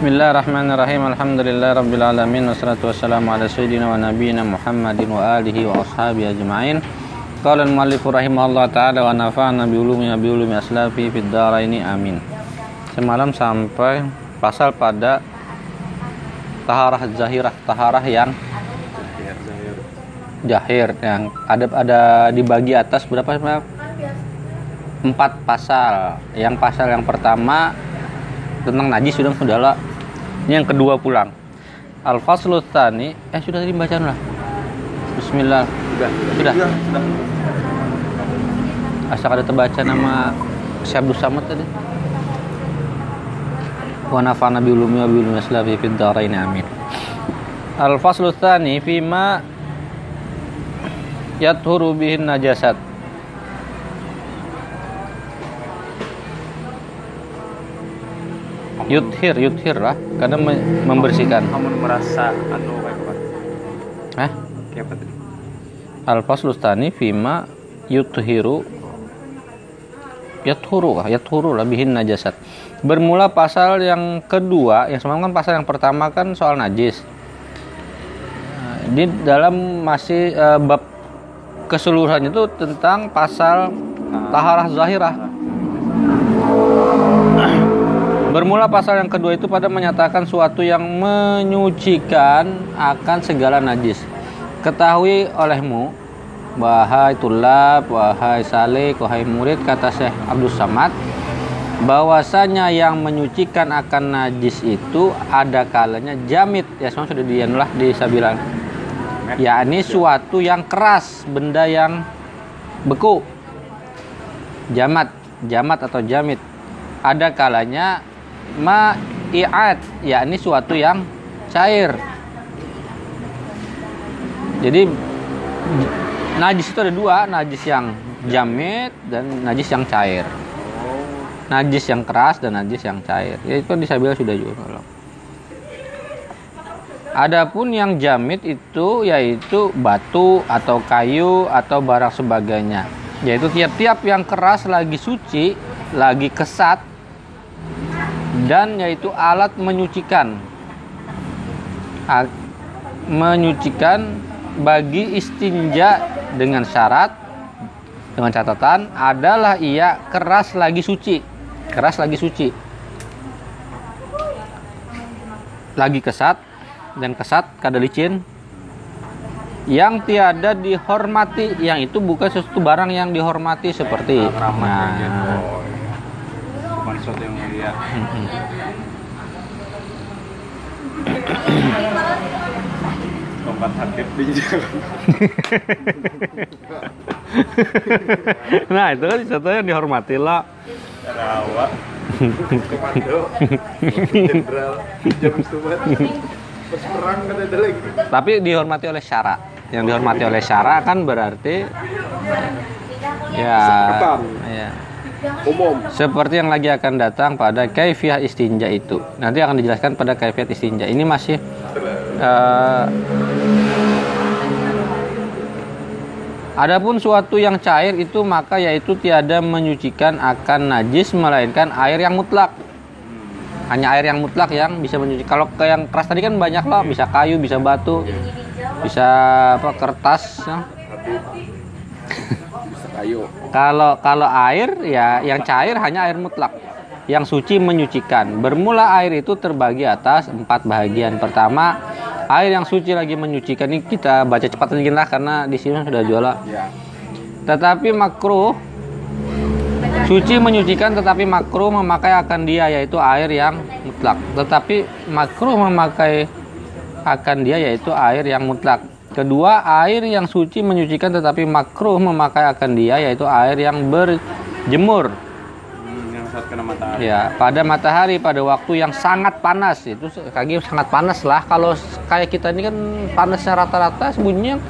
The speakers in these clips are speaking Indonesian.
Bismillahirrahmanirrahim. Alhamdulillah rabbil alamin wassalatu wassalamu ala sayyidina wa nabiyyina Muhammadin wa alihi wa ashabihi ajma'in. Qala al-muallif rahimahullah taala wa nafa'ana bi ulumi bi ulumi aslafi fid dharaini amin. Semalam sampai pasal pada taharah zahirah, taharah yang jahir yang ada ada dibagi atas berapa empat pasal. Yang pasal yang pertama tentang najis sudah sudah lah. Ini yang kedua pulang. Al faslu tsani eh sudah tadi bacaan lah. Bismillah. Sudah. Sudah. sudah. Asal ada terbaca nama Syekh Abdul Samad tadi. Wa nafa'na bi ulumi wa bi ulumi aslafi fid dharain amin. Al faslu tsani fi ma yathuru bihin najasat. Yuthir, yuthir lah, karena membersihkan. Kamu merasa anu kayak apa? Hah? Kayak apa tadi? Al faslu tsani fima yuthiru yathuru lah, yathuru lah bihin najasat. Bermula pasal yang kedua, yang semalam kan pasal yang pertama kan soal najis. Nah, Di dalam masih uh, bab keseluruhan itu tentang pasal taharah zahirah. Bermula pasal yang kedua itu pada menyatakan suatu yang menyucikan akan segala najis. Ketahui olehmu, wahai tulab, wahai salik, wahai murid, kata Syekh Abdul Samad, bahwasanya yang menyucikan akan najis itu ada kalanya jamit, ya semua sudah dianulah disabilan. yakni suatu yang keras, benda yang beku. Jamat, jamat atau jamit. Ada kalanya ma'iat yakni suatu yang cair. Jadi najis itu ada dua najis yang jamit dan najis yang cair. Najis yang keras dan najis yang cair. Ya itu bisa bilang sudah juga Adapun yang jamit itu yaitu batu atau kayu atau barang sebagainya. Yaitu tiap-tiap yang keras lagi suci, lagi kesat, dan yaitu alat menyucikan. Menyucikan bagi istinja dengan syarat dengan catatan adalah ia keras lagi suci keras lagi suci lagi kesat dan kesat kada licin yang tiada dihormati yang itu bukan sesuatu barang yang dihormati seperti nah, sesuatu yang mulia. Tempat hatib di jalan nah itu kan sesuatu yang dihormati lah. Rawa. Komando jenderal perang kan ada lagi. Tapi dihormati oleh syara. Yang dihormati oleh syara kan berarti ya ya umum seperti yang lagi akan datang pada kaifiah istinja itu. Nanti akan dijelaskan pada kaifiah istinja. Ini masih uh, Adapun suatu yang cair itu maka yaitu tiada menyucikan akan najis melainkan air yang mutlak. Hanya air yang mutlak yang bisa menyuci. Kalau ke yang keras tadi kan banyak loh, bisa kayu, bisa batu, bisa apa kertas. ya. kayu Kalau kalau air ya yang cair hanya air mutlak. Yang suci menyucikan. Bermula air itu terbagi atas empat bagian. Pertama, air yang suci lagi menyucikan ini kita baca cepat sedikit lah karena di sini sudah jualan. ya Tetapi makruh suci menyucikan tetapi makruh memakai akan dia yaitu air yang mutlak. Tetapi makruh memakai akan dia yaitu air yang mutlak. Kedua, air yang suci menyucikan tetapi makruh memakai akan dia yaitu air yang berjemur. hmm, yang saat kena matahari Ya, pada matahari pada waktu yang sangat panas itu kaki sangat panas lah. Kalau kayak kita ini kan panasnya rata-rata sembunyinya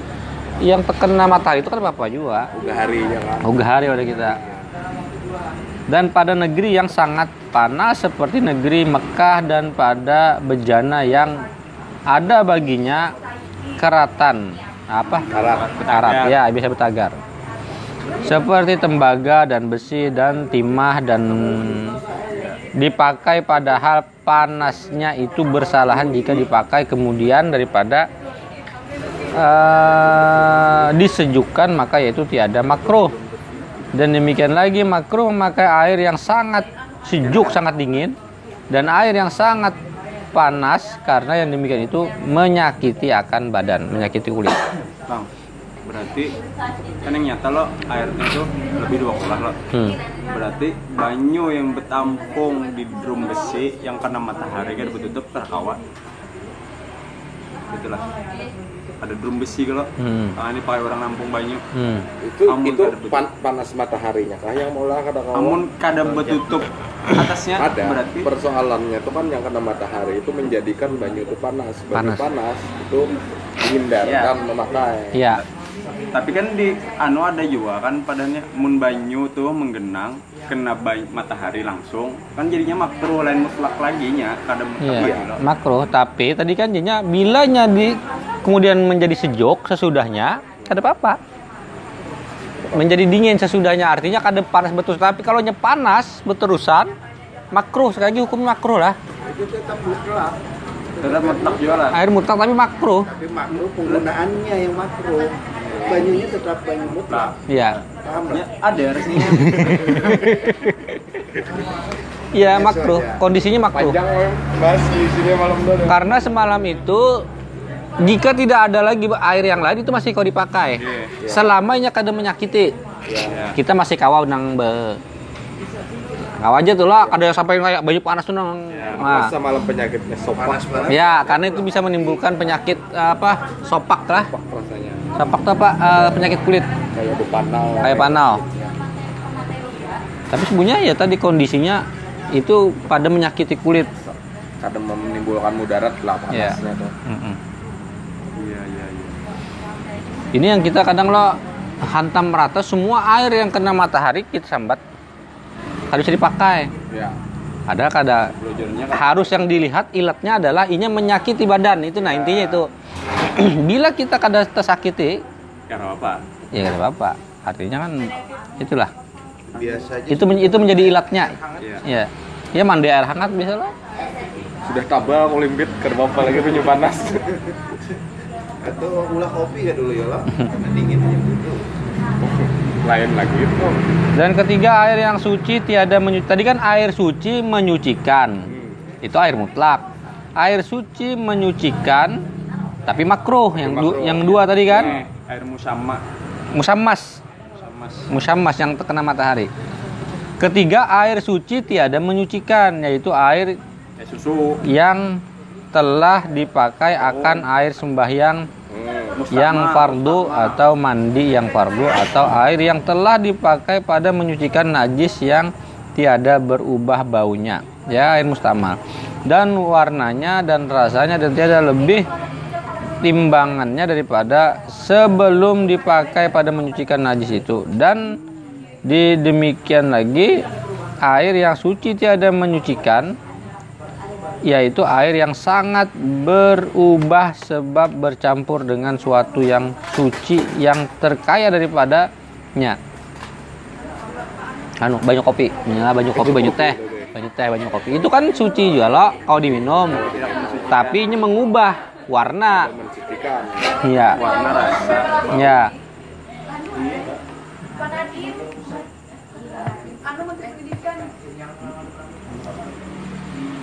yang terkena matahari itu kan apa juga. udah hari ya kan Ogah hari pada kita. Dan pada negeri yang sangat panas seperti negeri Mekah dan pada bejana yang ada baginya keratan apa? Karat. Karat ya bisa bertagar. Seperti tembaga dan besi dan timah dan dipakai padahal panasnya itu bersalahan jika dipakai kemudian daripada uh, disejukkan maka yaitu tiada makruh dan demikian lagi makruh memakai air yang sangat sejuk sangat dingin dan air yang sangat panas karena yang demikian itu menyakiti akan badan menyakiti kulit. Bang berarti kan yang nyata lo airnya itu lebih dua kolah lo. Hmm. berarti banyu yang bertampung di drum besi yang kena matahari kan betutup terkawat itulah ada drum besi kalau. Hmm. nah, ini pakai orang nampung banyu hmm. itu Amun itu pan, panas mataharinya. Kah yang mau lah kada Amun kadang betutup atasnya ada. berarti? Persoalannya itu kan yang kena matahari itu menjadikan banyu itu panas. Banyu panas, panas itu dihindarkan ya. memakai. Ya tapi kan di anu ada juga kan padanya mun banyu tuh menggenang kena banyu, matahari langsung. Kan jadinya makro lain mutlak lagi nya kadang iya, makro. Tapi tadi kan jadinya bilanya di kemudian menjadi sejuk sesudahnya ada apa-apa. Menjadi dingin sesudahnya artinya kada panas betul. Tapi kalau panas berterusan makro. Sekali lagi hukum makro lah. Itu tetap mutlak tetap mutlak juga air mutlak tapi makro. Tapi makro penggunaannya yang makro. Banyunya tetap banyu mutlak iya. Ya, ada resminya Iya makro, kondisinya makro. Panjang bahas di sini malam Karena semalam itu jika tidak ada lagi air yang lain itu masih kau dipakai. Yeah, yeah. Selamanya kada menyakiti. Yeah. Kita masih kawal nang be Kau aja tuh lah, ada yang sampai kayak baju panas tuh nang. Ya, nah. Masa malam penyakitnya sopak. Ya, karena itu bisa menimbulkan penyakit apa? Sopak lah. Sopak rasanya. Sopak tuh apa? Uh, penyakit kulit. Kayak panal. Kayak panal. Tapi sebenarnya ya tadi kondisinya itu pada menyakiti kulit. Kadang menimbulkan mudarat lah iya. panasnya ya. tuh. Mm -mm. Iya, iya, iya. Ini yang kita kadang lo hantam rata semua air yang kena matahari kita sambat harus dipakai. Ya. Ada kada? Kan. harus yang dilihat ilatnya adalah ini menyakiti badan. Itu nah intinya itu. Bila kita kada tersakiti ya apa ya kada apa artinya kan itulah. Biasa aja itu itu menjadi ilatnya. Ya ya, ya mandi air hangat bisa lah. Sudah tabal olimpik kerba apa lagi punya panas. Atau ulah kopi ya dulu ya lah dingin aja gitu lain lagi itu. Dan ketiga air yang suci tiada menyuci. Tadi kan air suci menyucikan. Hmm. Itu air mutlak. Air suci menyucikan tapi makruh yang du, yang dua tadi kan? Eh, air musamma. Musammas. Musammas. Musammas yang terkena matahari. Ketiga air suci tiada menyucikan yaitu air susu yang telah dipakai akan air sembahyang yang fardu atau mandi yang fardu atau air yang telah dipakai pada menyucikan najis yang tiada berubah baunya. Ya air mustamal dan warnanya dan rasanya dan tiada lebih timbangannya daripada sebelum dipakai pada menyucikan najis itu. Dan di demikian lagi air yang suci tiada menyucikan yaitu air yang sangat berubah sebab bercampur dengan suatu yang suci yang terkaya daripadanya. Anu banyak kopi. Nyala banyak kopi banyak teh. Banyak teh banyak kopi. Itu kan suci juga loh kalau diminum. Tapi ini mengubah warna. Iya. Warna rasa. Ya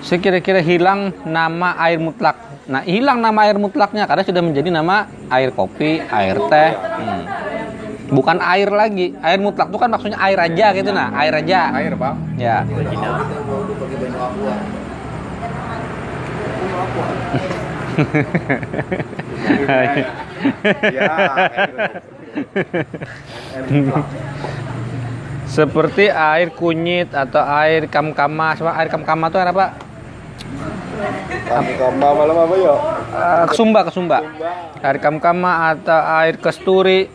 sekira-kira hilang nama air mutlak. Nah, hilang nama air mutlaknya karena sudah menjadi nama air kopi, air teh. Hmm. Bukan air lagi. Air mutlak itu kan maksudnya air aja gitu nah, air aja. Air, Bang. Ya. Seperti air kunyit atau air kamkama. Air kamkama itu apa? Kamkama malam apa ya? Uh, kesumba, kesumba. Air kamkama atau air kesturi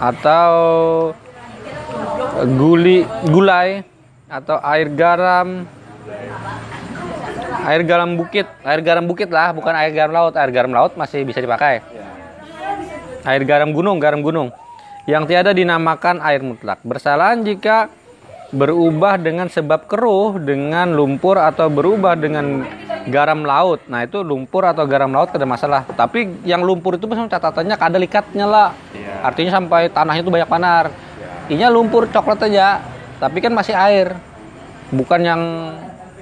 atau guli, gulai atau air garam. Air garam bukit, air garam bukit lah, bukan air garam laut. Air garam laut masih bisa dipakai. Air garam gunung, garam gunung. Yang tiada dinamakan air mutlak. Bersalahan jika berubah dengan sebab keruh dengan lumpur atau berubah dengan garam laut. Nah, itu lumpur atau garam laut tidak masalah. Tapi yang lumpur itu misalnya catatannya ada likatnya lah. Iya. Artinya sampai tanahnya itu banyak panar. Inya lumpur coklat aja, tapi kan masih air. Bukan yang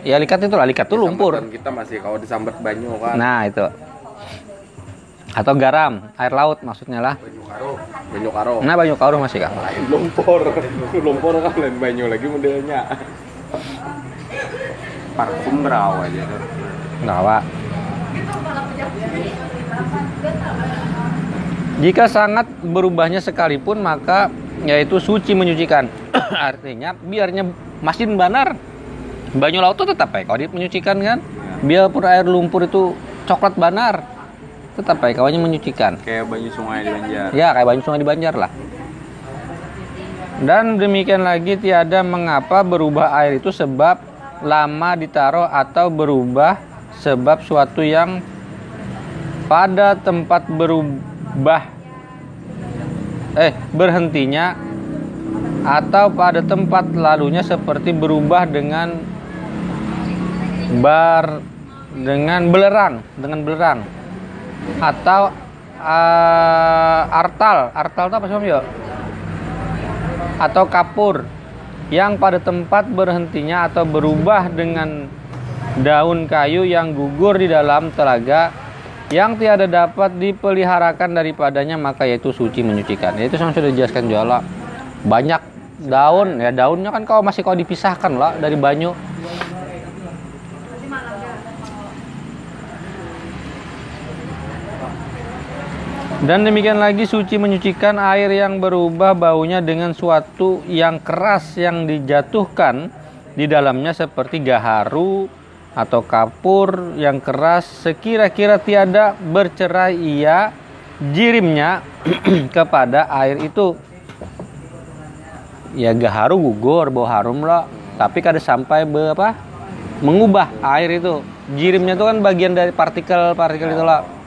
ya likat itu lah, likat itu lumpur. Kita masih kalau disambat banyu kan Nah, itu. Atau garam, air laut maksudnya lah. banyu karo banyu karo Nah, banyu karo masih kak. lain lumpur lumpur kan lain banyu lagi modelnya Parfum berawa aja tuh. Nawa. Jika sangat berubahnya sekalipun maka yaitu suci menyucikan. Artinya biarnya masin banar. Banyu laut itu tetap baik kalau dia menyucikan kan. Biarpun air lumpur itu coklat banar. Tetap kawannya menyucikan. Kayak banyu sungai di Banjar. Ya kayak banyu sungai di Banjar lah. Dan demikian lagi tiada mengapa berubah air itu sebab lama ditaruh atau berubah sebab suatu yang pada tempat berubah eh berhentinya atau pada tempat lalunya seperti berubah dengan bar dengan belerang dengan belerang atau eh, artal artal itu apa sih Om Yo? atau kapur yang pada tempat berhentinya atau berubah dengan daun kayu yang gugur di dalam telaga yang tiada dapat dipeliharakan daripadanya maka yaitu suci menyucikan itu sama sudah dijelaskan lah. banyak daun ya daunnya kan kalau masih kau dipisahkan lah dari banyu Dan demikian lagi suci menyucikan air yang berubah baunya dengan suatu yang keras yang dijatuhkan di dalamnya seperti gaharu atau kapur yang keras sekira-kira tiada bercerai ia jirimnya kepada air itu. Ya gaharu gugur bau harum lah, tapi kada sampai be apa? mengubah air itu. Jirimnya itu kan bagian dari partikel-partikel itu lah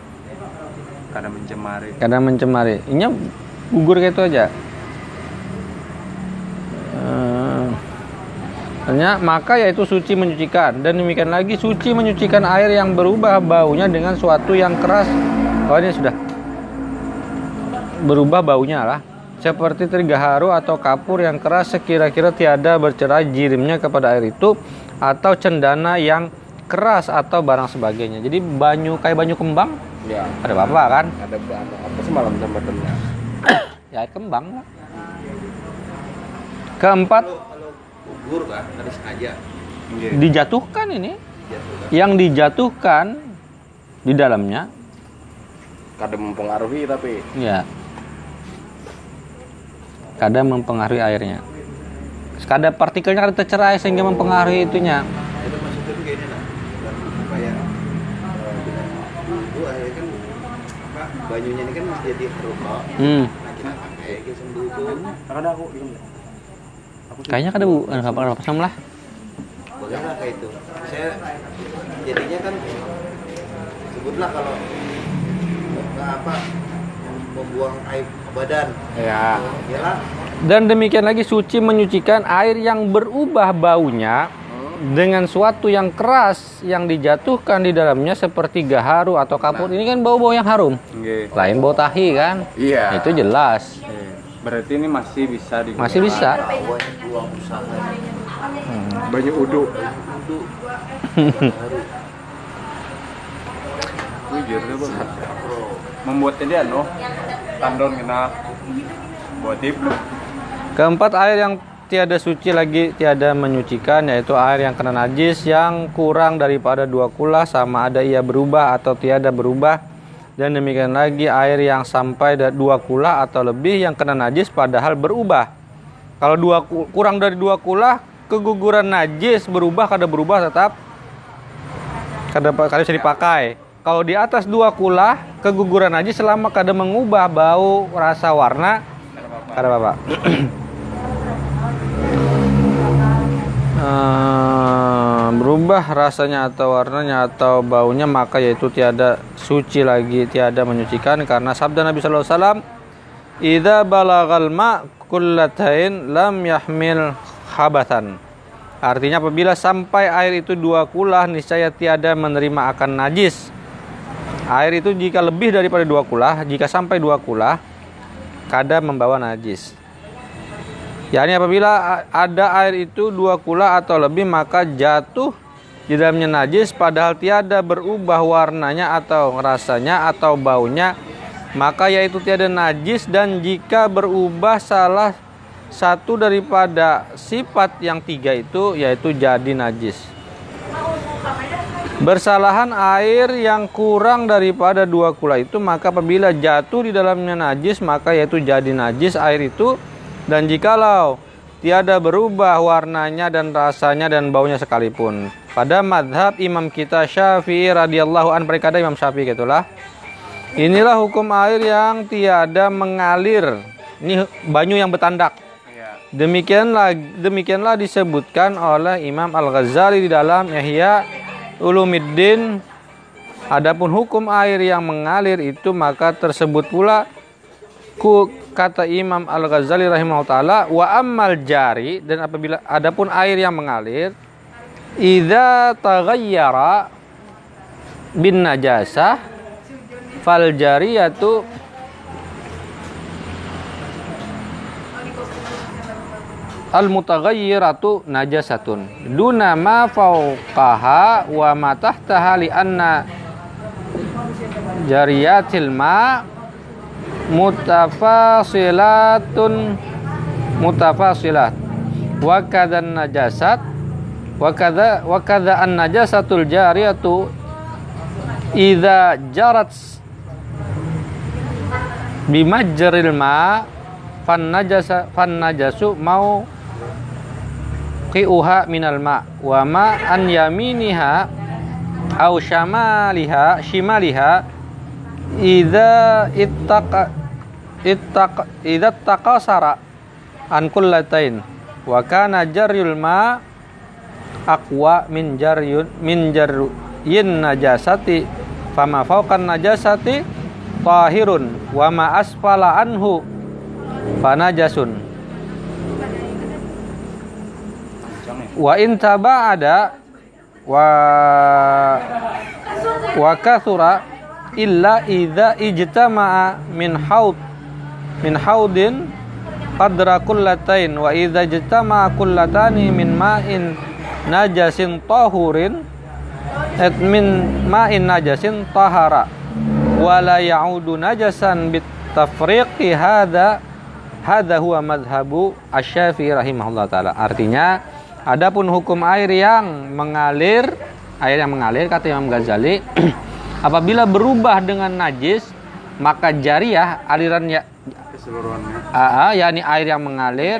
Kadang mencemari. kadang mencemari. Ini gugur kayak itu aja. Eh, Hanya maka yaitu suci menyucikan. Dan demikian lagi suci menyucikan air yang berubah baunya dengan suatu yang keras. Oh ini sudah. Berubah baunya lah. Seperti terigaharu atau kapur yang keras sekira-kira tiada bercerai jirimnya kepada air itu atau cendana yang keras atau barang sebagainya. Jadi banyu kayak banyu kembang ya ada apa kan ada apa apa semalam sambatannya ya air kembang lah. Keempat kalau gugur kan harus sengaja Iya. dijatuhkan ini. Yang dijatuhkan di dalamnya kadang mempengaruhi tapi ya kadang mempengaruhi airnya. Kadang partikelnya kada tercerai sehingga mempengaruhi itunya. Banyunya ini kan masih jadi rokok Hmm. nah kita pakai sembuh tuh Ada aku ini. Kayaknya kada bu, ada apa apa? Sama lah. boleh lah kayak itu. Saya jadinya kan sebutlah kalau nggak apa membuang air ke badan ya Dan demikian lagi suci menyucikan air yang berubah baunya dengan suatu yang keras yang dijatuhkan di dalamnya seperti gaharu atau kapur. Ini kan bau-bau yang harum. Nggih. Lain bau tahi kan? iya Itu jelas. Berarti ini masih bisa digunakan. Masih bisa. usaha banyu uduk. Membuat dia no tandon kena buat tip. Keempat air yang tiada suci lagi tiada menyucikan yaitu air yang kena najis yang kurang daripada dua kula sama ada ia berubah atau tiada berubah dan demikian lagi air yang sampai dua kula atau lebih yang kena najis padahal berubah. Kalau dua ku- kurang dari dua kula keguguran najis berubah kada berubah tetap kada kada bisa dipakai. Kalau di atas dua kula keguguran najis selama kada mengubah bau, rasa, warna kada apa-apa. Eh, berubah rasanya atau warnanya atau baunya maka yaitu tiada suci lagi tiada menyucikan karena sabda Nabi sallallahu alaihi wasallam balagal ma kullatain lam yahmil khabatan. Artinya apabila sampai air itu dua kulah niscaya tiada menerima akan najis. Air itu jika lebih daripada dua kulah, jika sampai dua kulah, kada membawa najis. Yakni apabila ada air itu dua kula atau lebih maka jatuh di dalamnya najis padahal tiada berubah warnanya atau rasanya atau baunya maka yaitu tiada najis. Dan jika berubah salah satu daripada sifat yang tiga itu yaitu jadi najis. Bersalahan air yang kurang daripada dua kula itu maka apabila jatuh di dalamnya najis maka yaitu jadi najis. Air itu dan jikalau tiada berubah warnanya dan rasanya dan baunya sekalipun. Pada madhab imam kita Syafi'i radhiyallahu an mereka Imam Syafi'i gitulah. Inilah hukum air yang tiada mengalir. Ini banyu yang bertandak. Demikianlah demikianlah disebutkan oleh Imam Al-Ghazali di dalam Yahya Ulumiddin Adapun hukum air yang mengalir itu maka tersebut pula ku kata Imam Al-Ghazali rahimahullah taala wa ammal jari dan apabila adapun air yang mengalir idza taghayyara bin najasah fal jariyatu al mutaghayyiratu najasatun. Duna ma fawqaha wa ma tahtaha li anna jariyatil ma mutafasilatun mutafasilat. Wa kadhan najasat wa kadha wa kadha an najasatul jariyatu idza jarat bimajril ma fan najasa fan najasu mau qi'uha minal ma wa ma an yaminiha au shamaliha shimaliha idza ittaqa ittaqa idza taqasara an kullatain wa kana jaryul ma aqwa min jaryun min jaryin najasati fama fawqan najasati tahirun wa ma asfala anhu fanajasun wa in ada wa wa kathura illa idza ijtama'a min haud min haudin qadra kullatain wa idza ijtama'a kullatani min ma'in najasin tahurin et min ma'in najasin tahara wala ya'udu najasan bit tafriqi hadha hadha huwa madhabu asy-syafi'i rahimahullah taala. Artinya Adapun hukum air yang mengalir, air yang mengalir kata Imam Ghazali, apabila berubah dengan najis, maka jariah aliran ya keseluruhannya. yakni air yang mengalir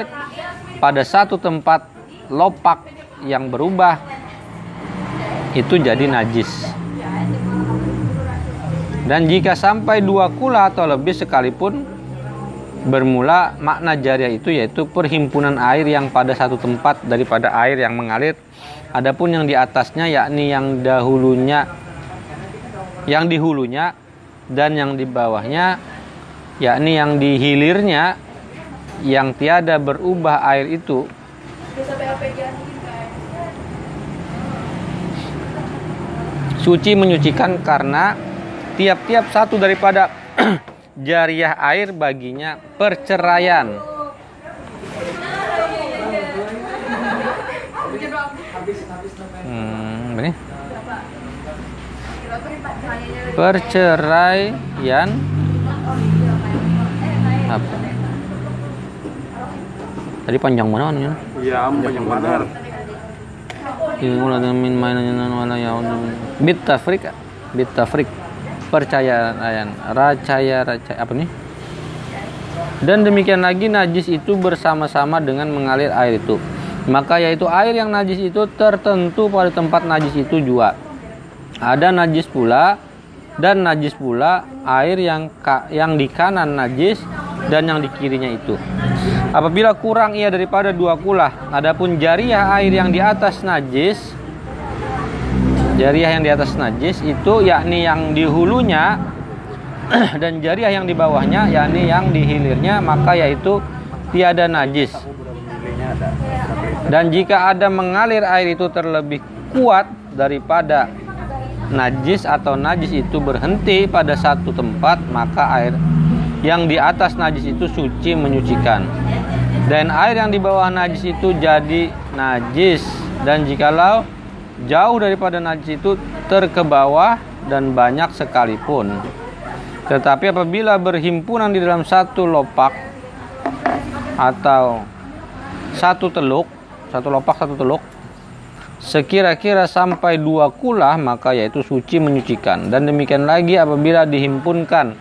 pada satu tempat lopak yang berubah itu jadi najis. Dan jika sampai dua kula atau lebih sekalipun bermula makna jariah itu yaitu perhimpunan air yang pada satu tempat daripada air yang mengalir adapun yang di atasnya yakni yang dahulunya yang di hulunya dan yang di bawahnya yakni yang di hilirnya yang tiada berubah air itu suci menyucikan karena tiap-tiap satu daripada jariah air baginya perceraian. Hmm, ini. Perceraian apa? Tadi panjang mana nih? Iya, panjang benar. Ini mulai min mainannya wala ya bit tafrik bit tafrik percaya ayan racaya racaya. Apa nih? Dan demikian lagi najis itu bersama-sama dengan mengalir air itu. Maka yaitu air yang najis itu tertentu pada tempat najis itu juga. Ada najis pula dan najis pula air yang yang di kanan najis dan yang di kirinya itu. Apabila kurang ia daripada dua kulah adapun jariah air yang di atas najis jariah yang di atas najis itu yakni yang di hulunya dan jariah yang di bawahnya yakni yang di hilirnya maka yaitu tiada najis. Dan jika ada mengalir air itu terlebih kuat daripada najis atau najis itu berhenti pada satu tempat, maka air yang di atas najis itu suci menyucikan. Dan air yang di bawah najis itu jadi najis. Dan jikalau jauh daripada najis itu terkebawah dan banyak sekalipun. Tetapi apabila berhimpunan di dalam satu lopak atau satu teluk, satu lopak satu teluk, sekira-kira sampai dua kulah maka yaitu suci menyucikan dan demikian lagi apabila dihimpunkan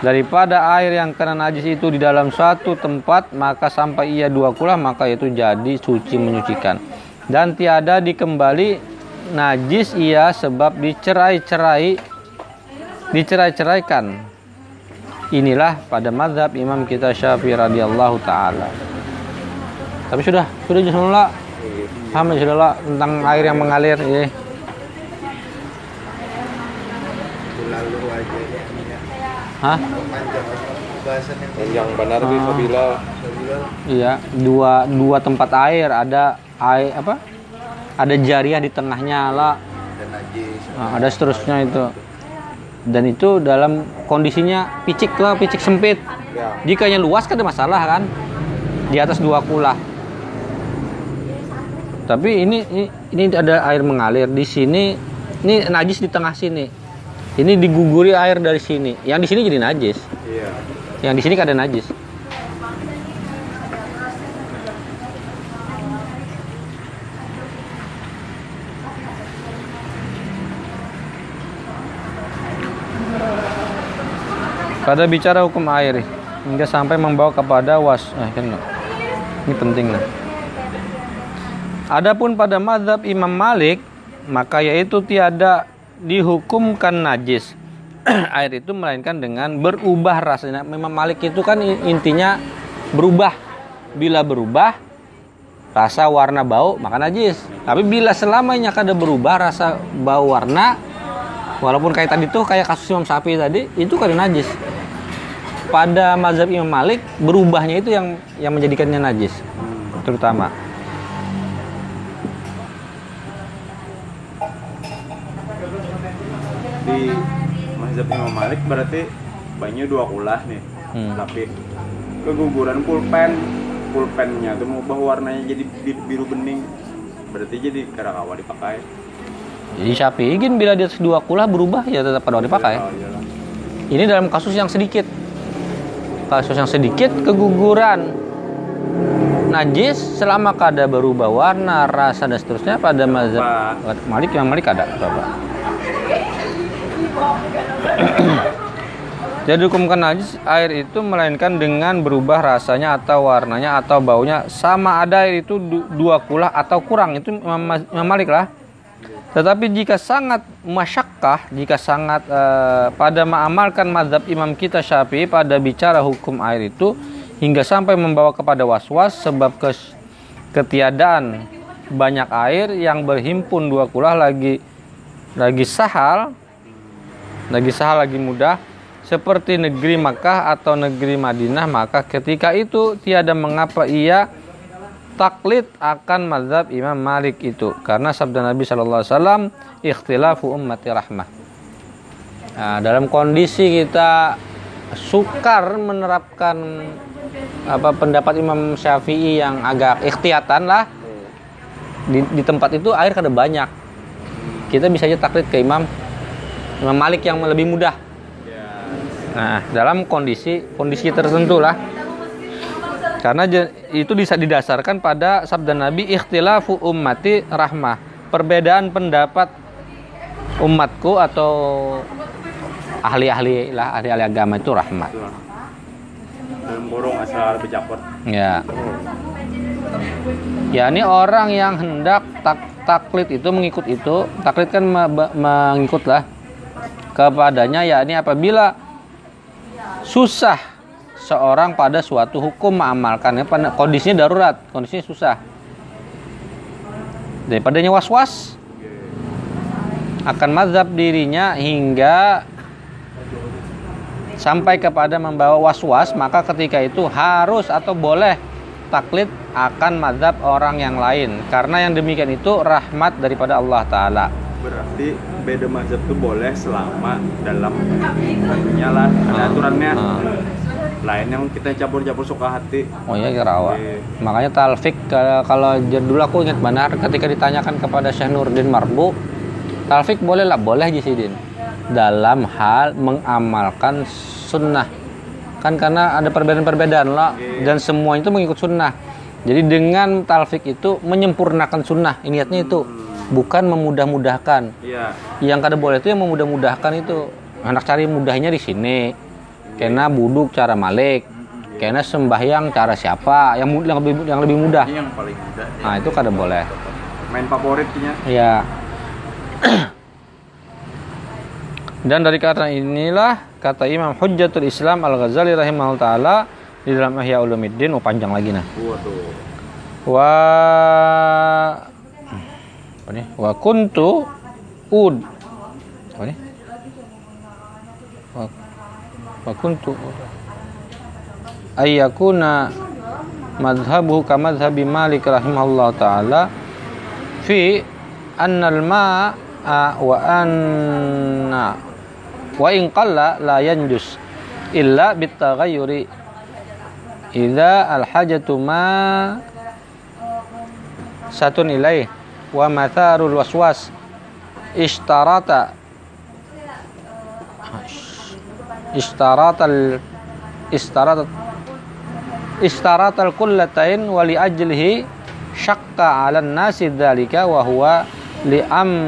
daripada air yang kena najis itu di dalam suatu tempat maka sampai ia dua kulah maka yaitu jadi suci menyucikan. Dan tiada dikembali najis ia sebab dicerai-cerai dicerai-ceraikan. Inilah pada mazhab imam kita syafi'i radhiyallahu taala. Tapi sudah sudah jelas paham sudah tentang air yang mengalir ya. Lalu aja Hah? bahasan yang yang benar Ah. bilang Iya, dua dua tempat air, ada air apa? Ada jariah di tengahnya lah, Nah, ada seterusnya itu. Dan itu dalam kondisinya picik lah, picik sempit. ya Jika yang luas kan ada masalah kan? Di atas dua kulah. Tapi ini, ini ini ada air mengalir di sini. Ini najis di tengah sini. Ini diguguri air dari sini. Yang di sini jadi najis. iya Yang di sini kan ada najis. Pada bicara hukum air hingga sampai membawa kepada was, eh, kan ini penting nah. Adapun pada mazhab Imam Malik maka yaitu tiada dihukumkan najis air itu melainkan dengan berubah rasanya. Memang Malik itu kan intinya berubah. Bila berubah rasa warna bau maka najis. Tapi bila selamanya kada berubah rasa bau warna walaupun kayak tadi tuh kayak kasus Imam Syafi'i tadi itu kada najis. Pada mazhab Imam Malik berubahnya itu yang yang menjadikannya najis terutama. Di mazhab Imam Malik berarti banyak dua kulah nih Hmm. tapi keguguran pulpen pulpennya tuh mengubah warnanya jadi bi- biru bening berarti jadi karakawa dipakai Jadi Syafi'i kan bila di atas dua kulah berubah ya tetap pada dipakai. Oh, iyalah. Ini dalam kasus yang sedikit. Kasus yang sedikit keguguran najis selama kada berubah warna, rasa dan seterusnya pada mazhab Malik yang Malik ada Bapak. Jadi hukumkan najis air itu melainkan dengan berubah rasanya atau warnanya atau baunya sama ada air itu du- dua kulah atau kurang itu Imam Imam Malik lah. Tetapi jika sangat masyakkah, jika sangat eh, pada mengamalkan mazhab imam kita Syafi'i pada bicara hukum air itu hingga sampai membawa kepada was-was sebab kes- ketiadaan banyak air yang berhimpun dua kulah lagi lagi sahal, lagi sahal lagi mudah seperti negeri Makkah atau negeri Madinah maka ketika itu tiada mengapa ia taklid akan mazhab Imam Malik itu karena sabda Nabi Shallallahu Alaihi Wasallam ikhtilafu ummati rahmah. Nah, dalam kondisi kita sukar menerapkan apa pendapat Imam Syafi'i yang agak ikhtiyatan lah di, di tempat itu air kada banyak. Kita bisa aja taklid ke Imam Imam Malik yang lebih mudah. Nah, dalam kondisi kondisi tertentu lah. Karena itu bisa didasarkan pada sabda Nabi ikhtilafu ummati rahmah. Perbedaan pendapat umatku atau ahli-ahli lah ahli-ahli agama itu rahmat. Dalam burung asal Ya. Ya ini orang yang hendak tak taklid itu mengikut itu, taklid kan me- mengikut lah kepadanya ya ini apabila susah seorang pada suatu hukum mengamalkannya kondisinya darurat, kondisinya susah. Daripadanya was-was akan mazhab dirinya hingga sampai kepada membawa was-was maka ketika itu harus atau boleh taklid akan madhab orang yang lain karena yang demikian itu rahmat daripada Allah Taala. Berarti beda mazhab tuh boleh selama dalam anunya lah ada aturannya. Ah. Lain yang kita campur-campur suka hati. Oh iya kirawa. Oke. Makanya talfik kalau kalau j- dulu aku ingat benar ketika ditanyakan kepada Syekh Nurdin Marbu, talfik boleh lah, boleh Jisidin. Dalam hal mengamalkan sunnah. Kan karena ada perbedaan-perbedaan lah dan semua itu mengikut sunnah. Jadi dengan talfik itu menyempurnakan sunnah, niatnya itu bukan memudah-mudahkan. Iya. Yang kada boleh itu yang memudah-mudahkan itu. Anak cari mudahnya di sini. Kena buduk cara malik. Kena sembahyang cara siapa? Yang yang lebih yang lebih mudah. Ini yang paling mudah. Nah, itu kada boleh. Main favoritnya. Ya. Dan dari karena inilah kata Imam Hujjatul Islam Al-Ghazali rahimahullah taala di dalam Ihya Ulumuddin oh panjang lagi nah. Waduh. Wa apa nih? Wa kuntu ud. Apa nih? Wa, wa kuntu ayyakuna madhhabuhu ka madhhabi Malik rahimahullah taala fi anna al-ma'a wa anna wa in qalla la yanjus illa bitaghayyuri idza al-hajatu ma satun ilaih wa matharul waswas ishtarata ishtaratal istaratat istaratal kullatain wa li ajlihi syakka 'ala nasi dzalika wa huwa li amri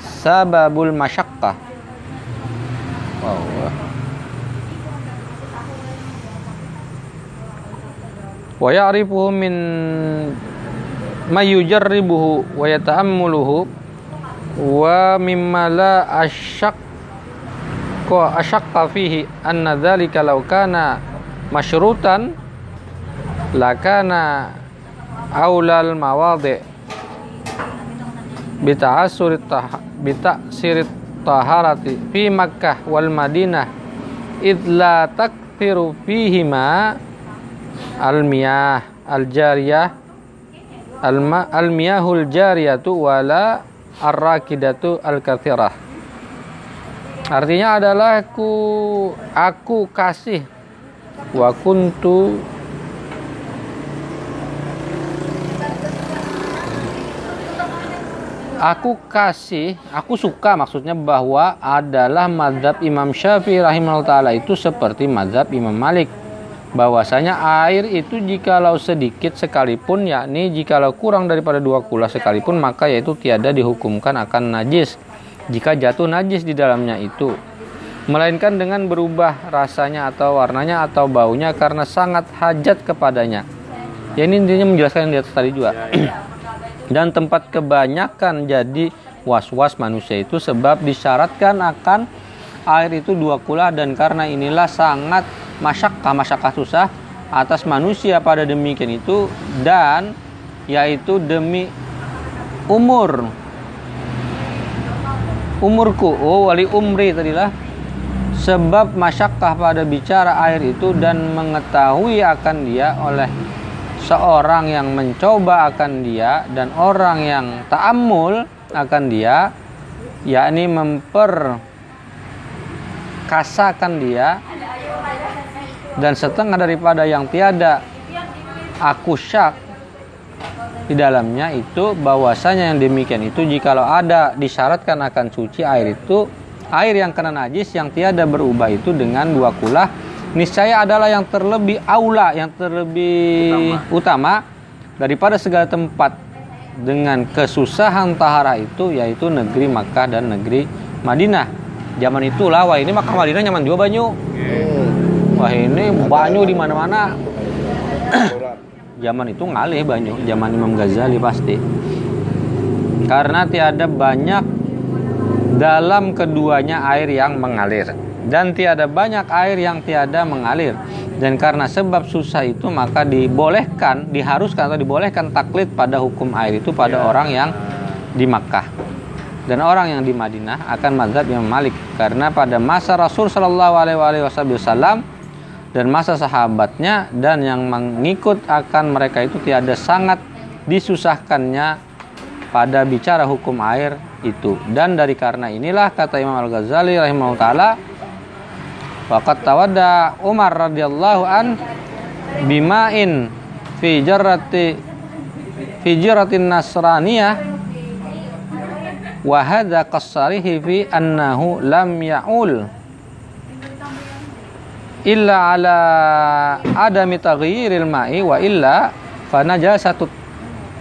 sababul masyaqqah wow. Wa ya'rifuhu min ma yujarribuhu wa yata'ammuluhu wa mimma la asyaqqa asyaqqa fihi anna dzalika law kana masyrutan lakana aulal mawadi bita'assurit tah bita'sirit taharati fi Makkah wal Madinah id la takfiru fihima al-miyah al-jariyah. Jariyatu wala ar-rakidatu al-kathirah. Artinya adalah aku aku kasih. Wa kuntu Aku kasih, aku suka maksudnya bahwa adalah madhab Imam Syafi'i rahimahullah ta'ala itu seperti madhab Imam Malik. Bahwasanya air itu jikalau sedikit sekalipun, yakni jikalau kurang daripada dua kula sekalipun, maka yaitu tiada dihukumkan akan najis. Jika jatuh najis di dalamnya itu. Melainkan dengan berubah rasanya atau warnanya atau baunya karena sangat hajat kepadanya. Ya ini intinya menjelaskan yang di atas tadi juga. dan tempat kebanyakan jadi was-was manusia itu sebab disyaratkan akan air itu dua kula dan karena inilah sangat masyakkah masyakkah susah atas manusia pada demikian itu dan yaitu demi umur. Umurku oh wali umri tadilah. Sebab masyakkah pada bicara air itu dan mengetahui akan dia oleh seorang yang mencoba akan dia dan orang yang ta'ammul akan dia yakni memperkasakan dia dan setengah daripada yang tiada aku syak. Di dalamnya itu bahwasanya yang demikian itu jikalau ada disyaratkan akan suci air itu air yang kena najis yang tiada berubah itu dengan dua kulah. Niscaya adalah yang terlebih aula yang terlebih utama, daripada segala tempat dengan kesusahan tahara itu yaitu negeri Makkah dan negeri Madinah. Zaman itulah wah ini Makkah Madinah nyaman juga banyu wah ini banyu di mana-mana. Zaman itu ngalih banyu zaman Imam Ghazali pasti. Karena tiada banyak dalam keduanya air yang mengalir. Dan tiada banyak air yang tiada mengalir. Dan karena sebab susah itu maka dibolehkan diharuskan atau dibolehkan taklid pada hukum air itu pada orang yang di Makkah. Dan orang yang di Madinah akan mazhab yang Malik. Karena pada masa Rasul Shallallahu Alaihi Wasallam dan masa sahabatnya dan yang mengikut akan mereka itu tiada sangat disusahkannya pada bicara hukum air itu. Dan dari karena inilah kata Imam Al-Ghazali rahimahullah taala waqad tawadda Umar radhiyallahu an bima'in fi jarrati fi jarratin nasraniyah wa hadza qassarihi fi annahu lam ya'ul illa ala adami taghyiril ma'i wa illa fanajasatu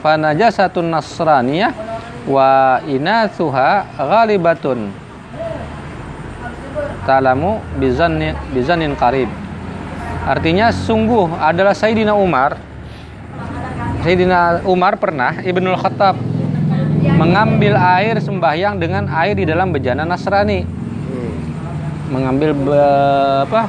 fanajasatun nasraniyah wa inathuha ghalibatun. Talamu bizanni bizanin qarib. Artinya sungguh adalah Sayyidina Umar. Sayyidina Umar pernah Ibnul Khattab mengambil air sembahyang dengan air di dalam bejana Nasrani. Mengambil be- apa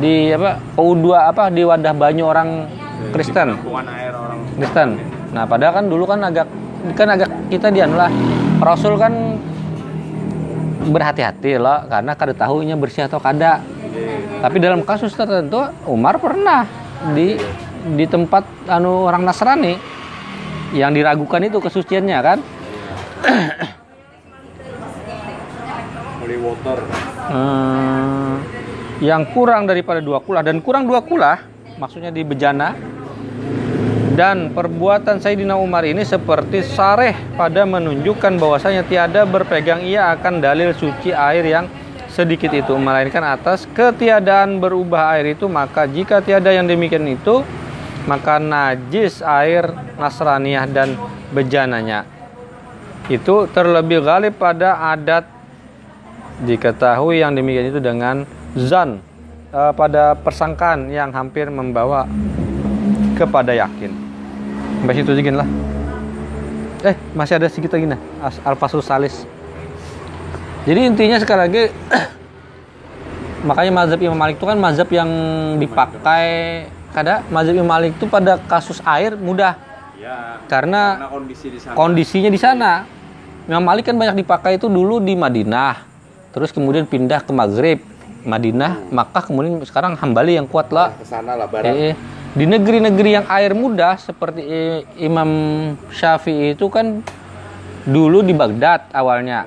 di apa U2 apa di wadah banyu orang Kristen. air orang Kristen. Nah padahal kan dulu kan agak kan agak kita dianu lah Rasul kan berhati-hati loh karena kada tahunya bersih atau kada. Tapi dalam kasus tertentu Umar pernah di di tempat anu orang Nasrani yang diragukan itu kesuciannya kan? Holy water. Hmm, yang kurang daripada dua kulah dan kurang dua kulah maksudnya di bejana dan perbuatan Sayyidina Umar ini seperti sareh pada menunjukkan bahwasanya tiada berpegang ia akan dalil suci air yang sedikit itu melainkan atas ketiadaan berubah air itu maka jika tiada yang demikian itu maka najis air Nasraniyah dan bejananya. Itu terlebih galib pada adat. Diketahui yang demikian itu dengan zan eh, pada persangkaan yang hampir membawa kepada yakin. Sampai situ segini lah. Eh, masih ada sedikit lagi nah. As- Al-Fasul Salis. Jadi intinya sekali lagi makanya mazhab Imam Malik itu kan mazhab yang dipakai kada mazhab Imam Malik itu pada kasus air mudah ya karena karena kondisi di sana kondisinya di sana. Imam Malik kan banyak dipakai itu dulu di Madinah, terus kemudian pindah ke Maghrib, Madinah, Makkah, kemudian sekarang Hambali yang kuat lah. ke sana lah barat Eh, di negeri-negeri yang air mudah seperti eh, Imam Syafi'i itu kan dulu di Baghdad awalnya.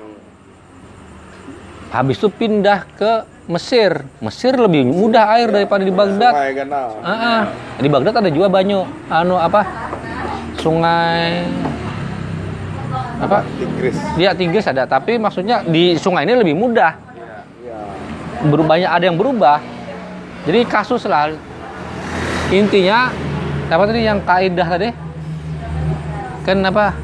Habis itu pindah ke Mesir. Mesir lebih mudah air daripada di Baghdad. Ah, ah. di Baghdad ada juga banyu anu apa? Sungai apa? Inggris Dia Tigris ada, tapi maksudnya di sungai ini lebih mudah. Ya Berubahnya ada yang berubah. Jadi kasus lah. Intinya apa tadi yang kaidah tadi? Kan apa?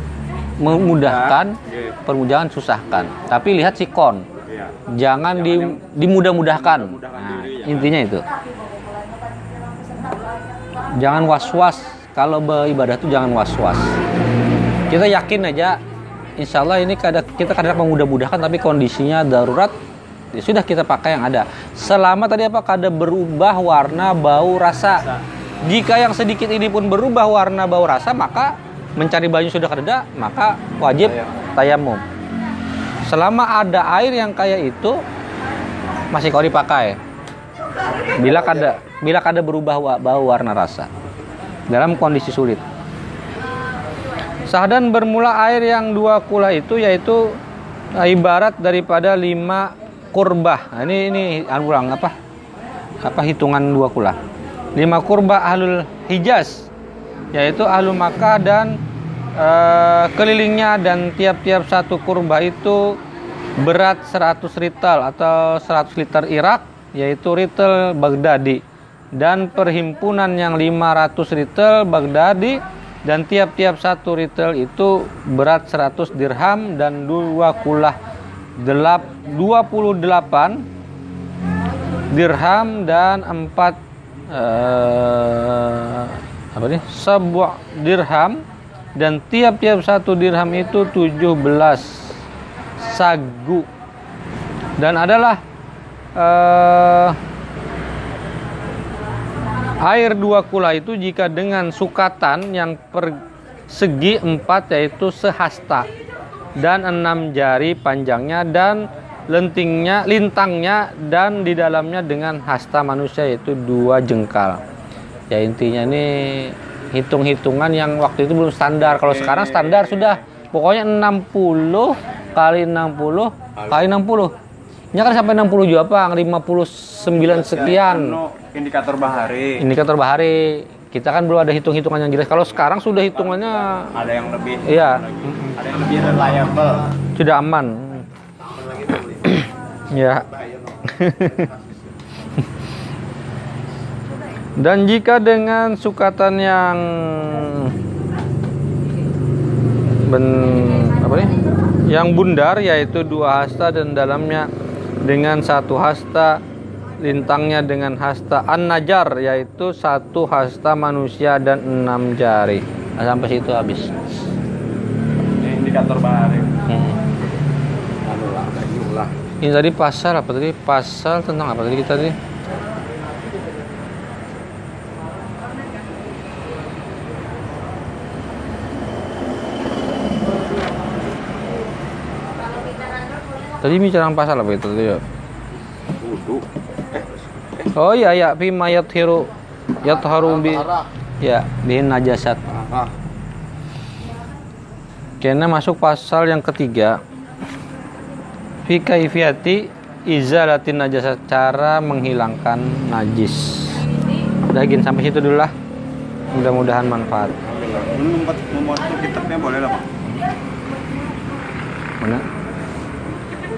Memudahkan, Iya. permudahan susahkan. Tapi lihat sikon. Iya. Jangan di, dimudah-mudahkan. Mudah-mudahkan Nah, diri, ya. intinya itu. Jangan was-was kalau beribadah itu jangan was-was. Kita yakin aja, insya Allah ini kada, kita kadang memudah-mudahkan tapi kondisinya darurat. Ya sudah kita pakai yang ada. Selama tadi apa kada berubah warna, bau, rasa. Jika yang sedikit ini pun berubah warna, bau, rasa, maka mencari banyu sudah kada, maka wajib tayamum. Selama ada air yang kayak itu masih kau dipakai. Bila kada bila kada berubah bau warna rasa dalam kondisi sulit. Sahdan bermula air yang dua kula itu yaitu ibarat daripada lima kurbah. Nah, ini ini anu ulang apa? Apa hitungan dua kula? Lima kurbah ahlul Hijaz yaitu ahlul Makkah dan eh, kelilingnya dan tiap-tiap satu kurbah itu berat 100 rital atau 100 liter Irak yaitu ritel Baghdadi dan perhimpunan yang 500 ritel Baghdadi dan tiap-tiap satu ritel itu berat 100 dirham dan dua kulah 28 dirham dan empat eh, apa nih? Sebuah dirham dan tiap-tiap satu dirham itu 17 sagu. Dan adalah eh, air dua kula itu jika dengan sukatan yang persegi empat yaitu sehasta dan enam jari panjangnya dan lentingnya, lintangnya dan di dalamnya dengan hasta manusia yaitu dua jengkal. Ya intinya ini hitung-hitungan yang waktu itu belum standar. Kalau sekarang standar sudah pokoknya 60 kali 60 kali 60. Ini kan sampai 60 juga, Bang. 59 sekian. Anu, indikator bahari Indikator bahari. Kita kan belum ada hitung-hitungan yang jelas. Kalau sekarang sudah hitungannya ada yang lebih iya, ada yang lebih reliable sudah aman. ya. Dan jika dengan sukatan yang ben, apa nih? Yang bundar yaitu dua hasta dan dalamnya dengan satu hasta lintangnya dengan hasta an-najar yaitu satu hasta manusia dan enam jari. Nah, sampai situ habis. Ini indikator bahari Hmm. lah Ini tadi pasal apa tadi? Pasal tentang apa tadi kita tadi? Tadi bicara pasal apa itu tadi? ya? wudhu Oh iya ya, hiru yatharu bi ya bihin najasat. Kena masuk pasal yang ketiga. Fi kaifiyati izalatin najasat cara menghilangkan najis. Udah gini sampai situ dulu lah. Mudah-mudahan manfaat. membuat membuat kitabnya boleh lah pak Mana?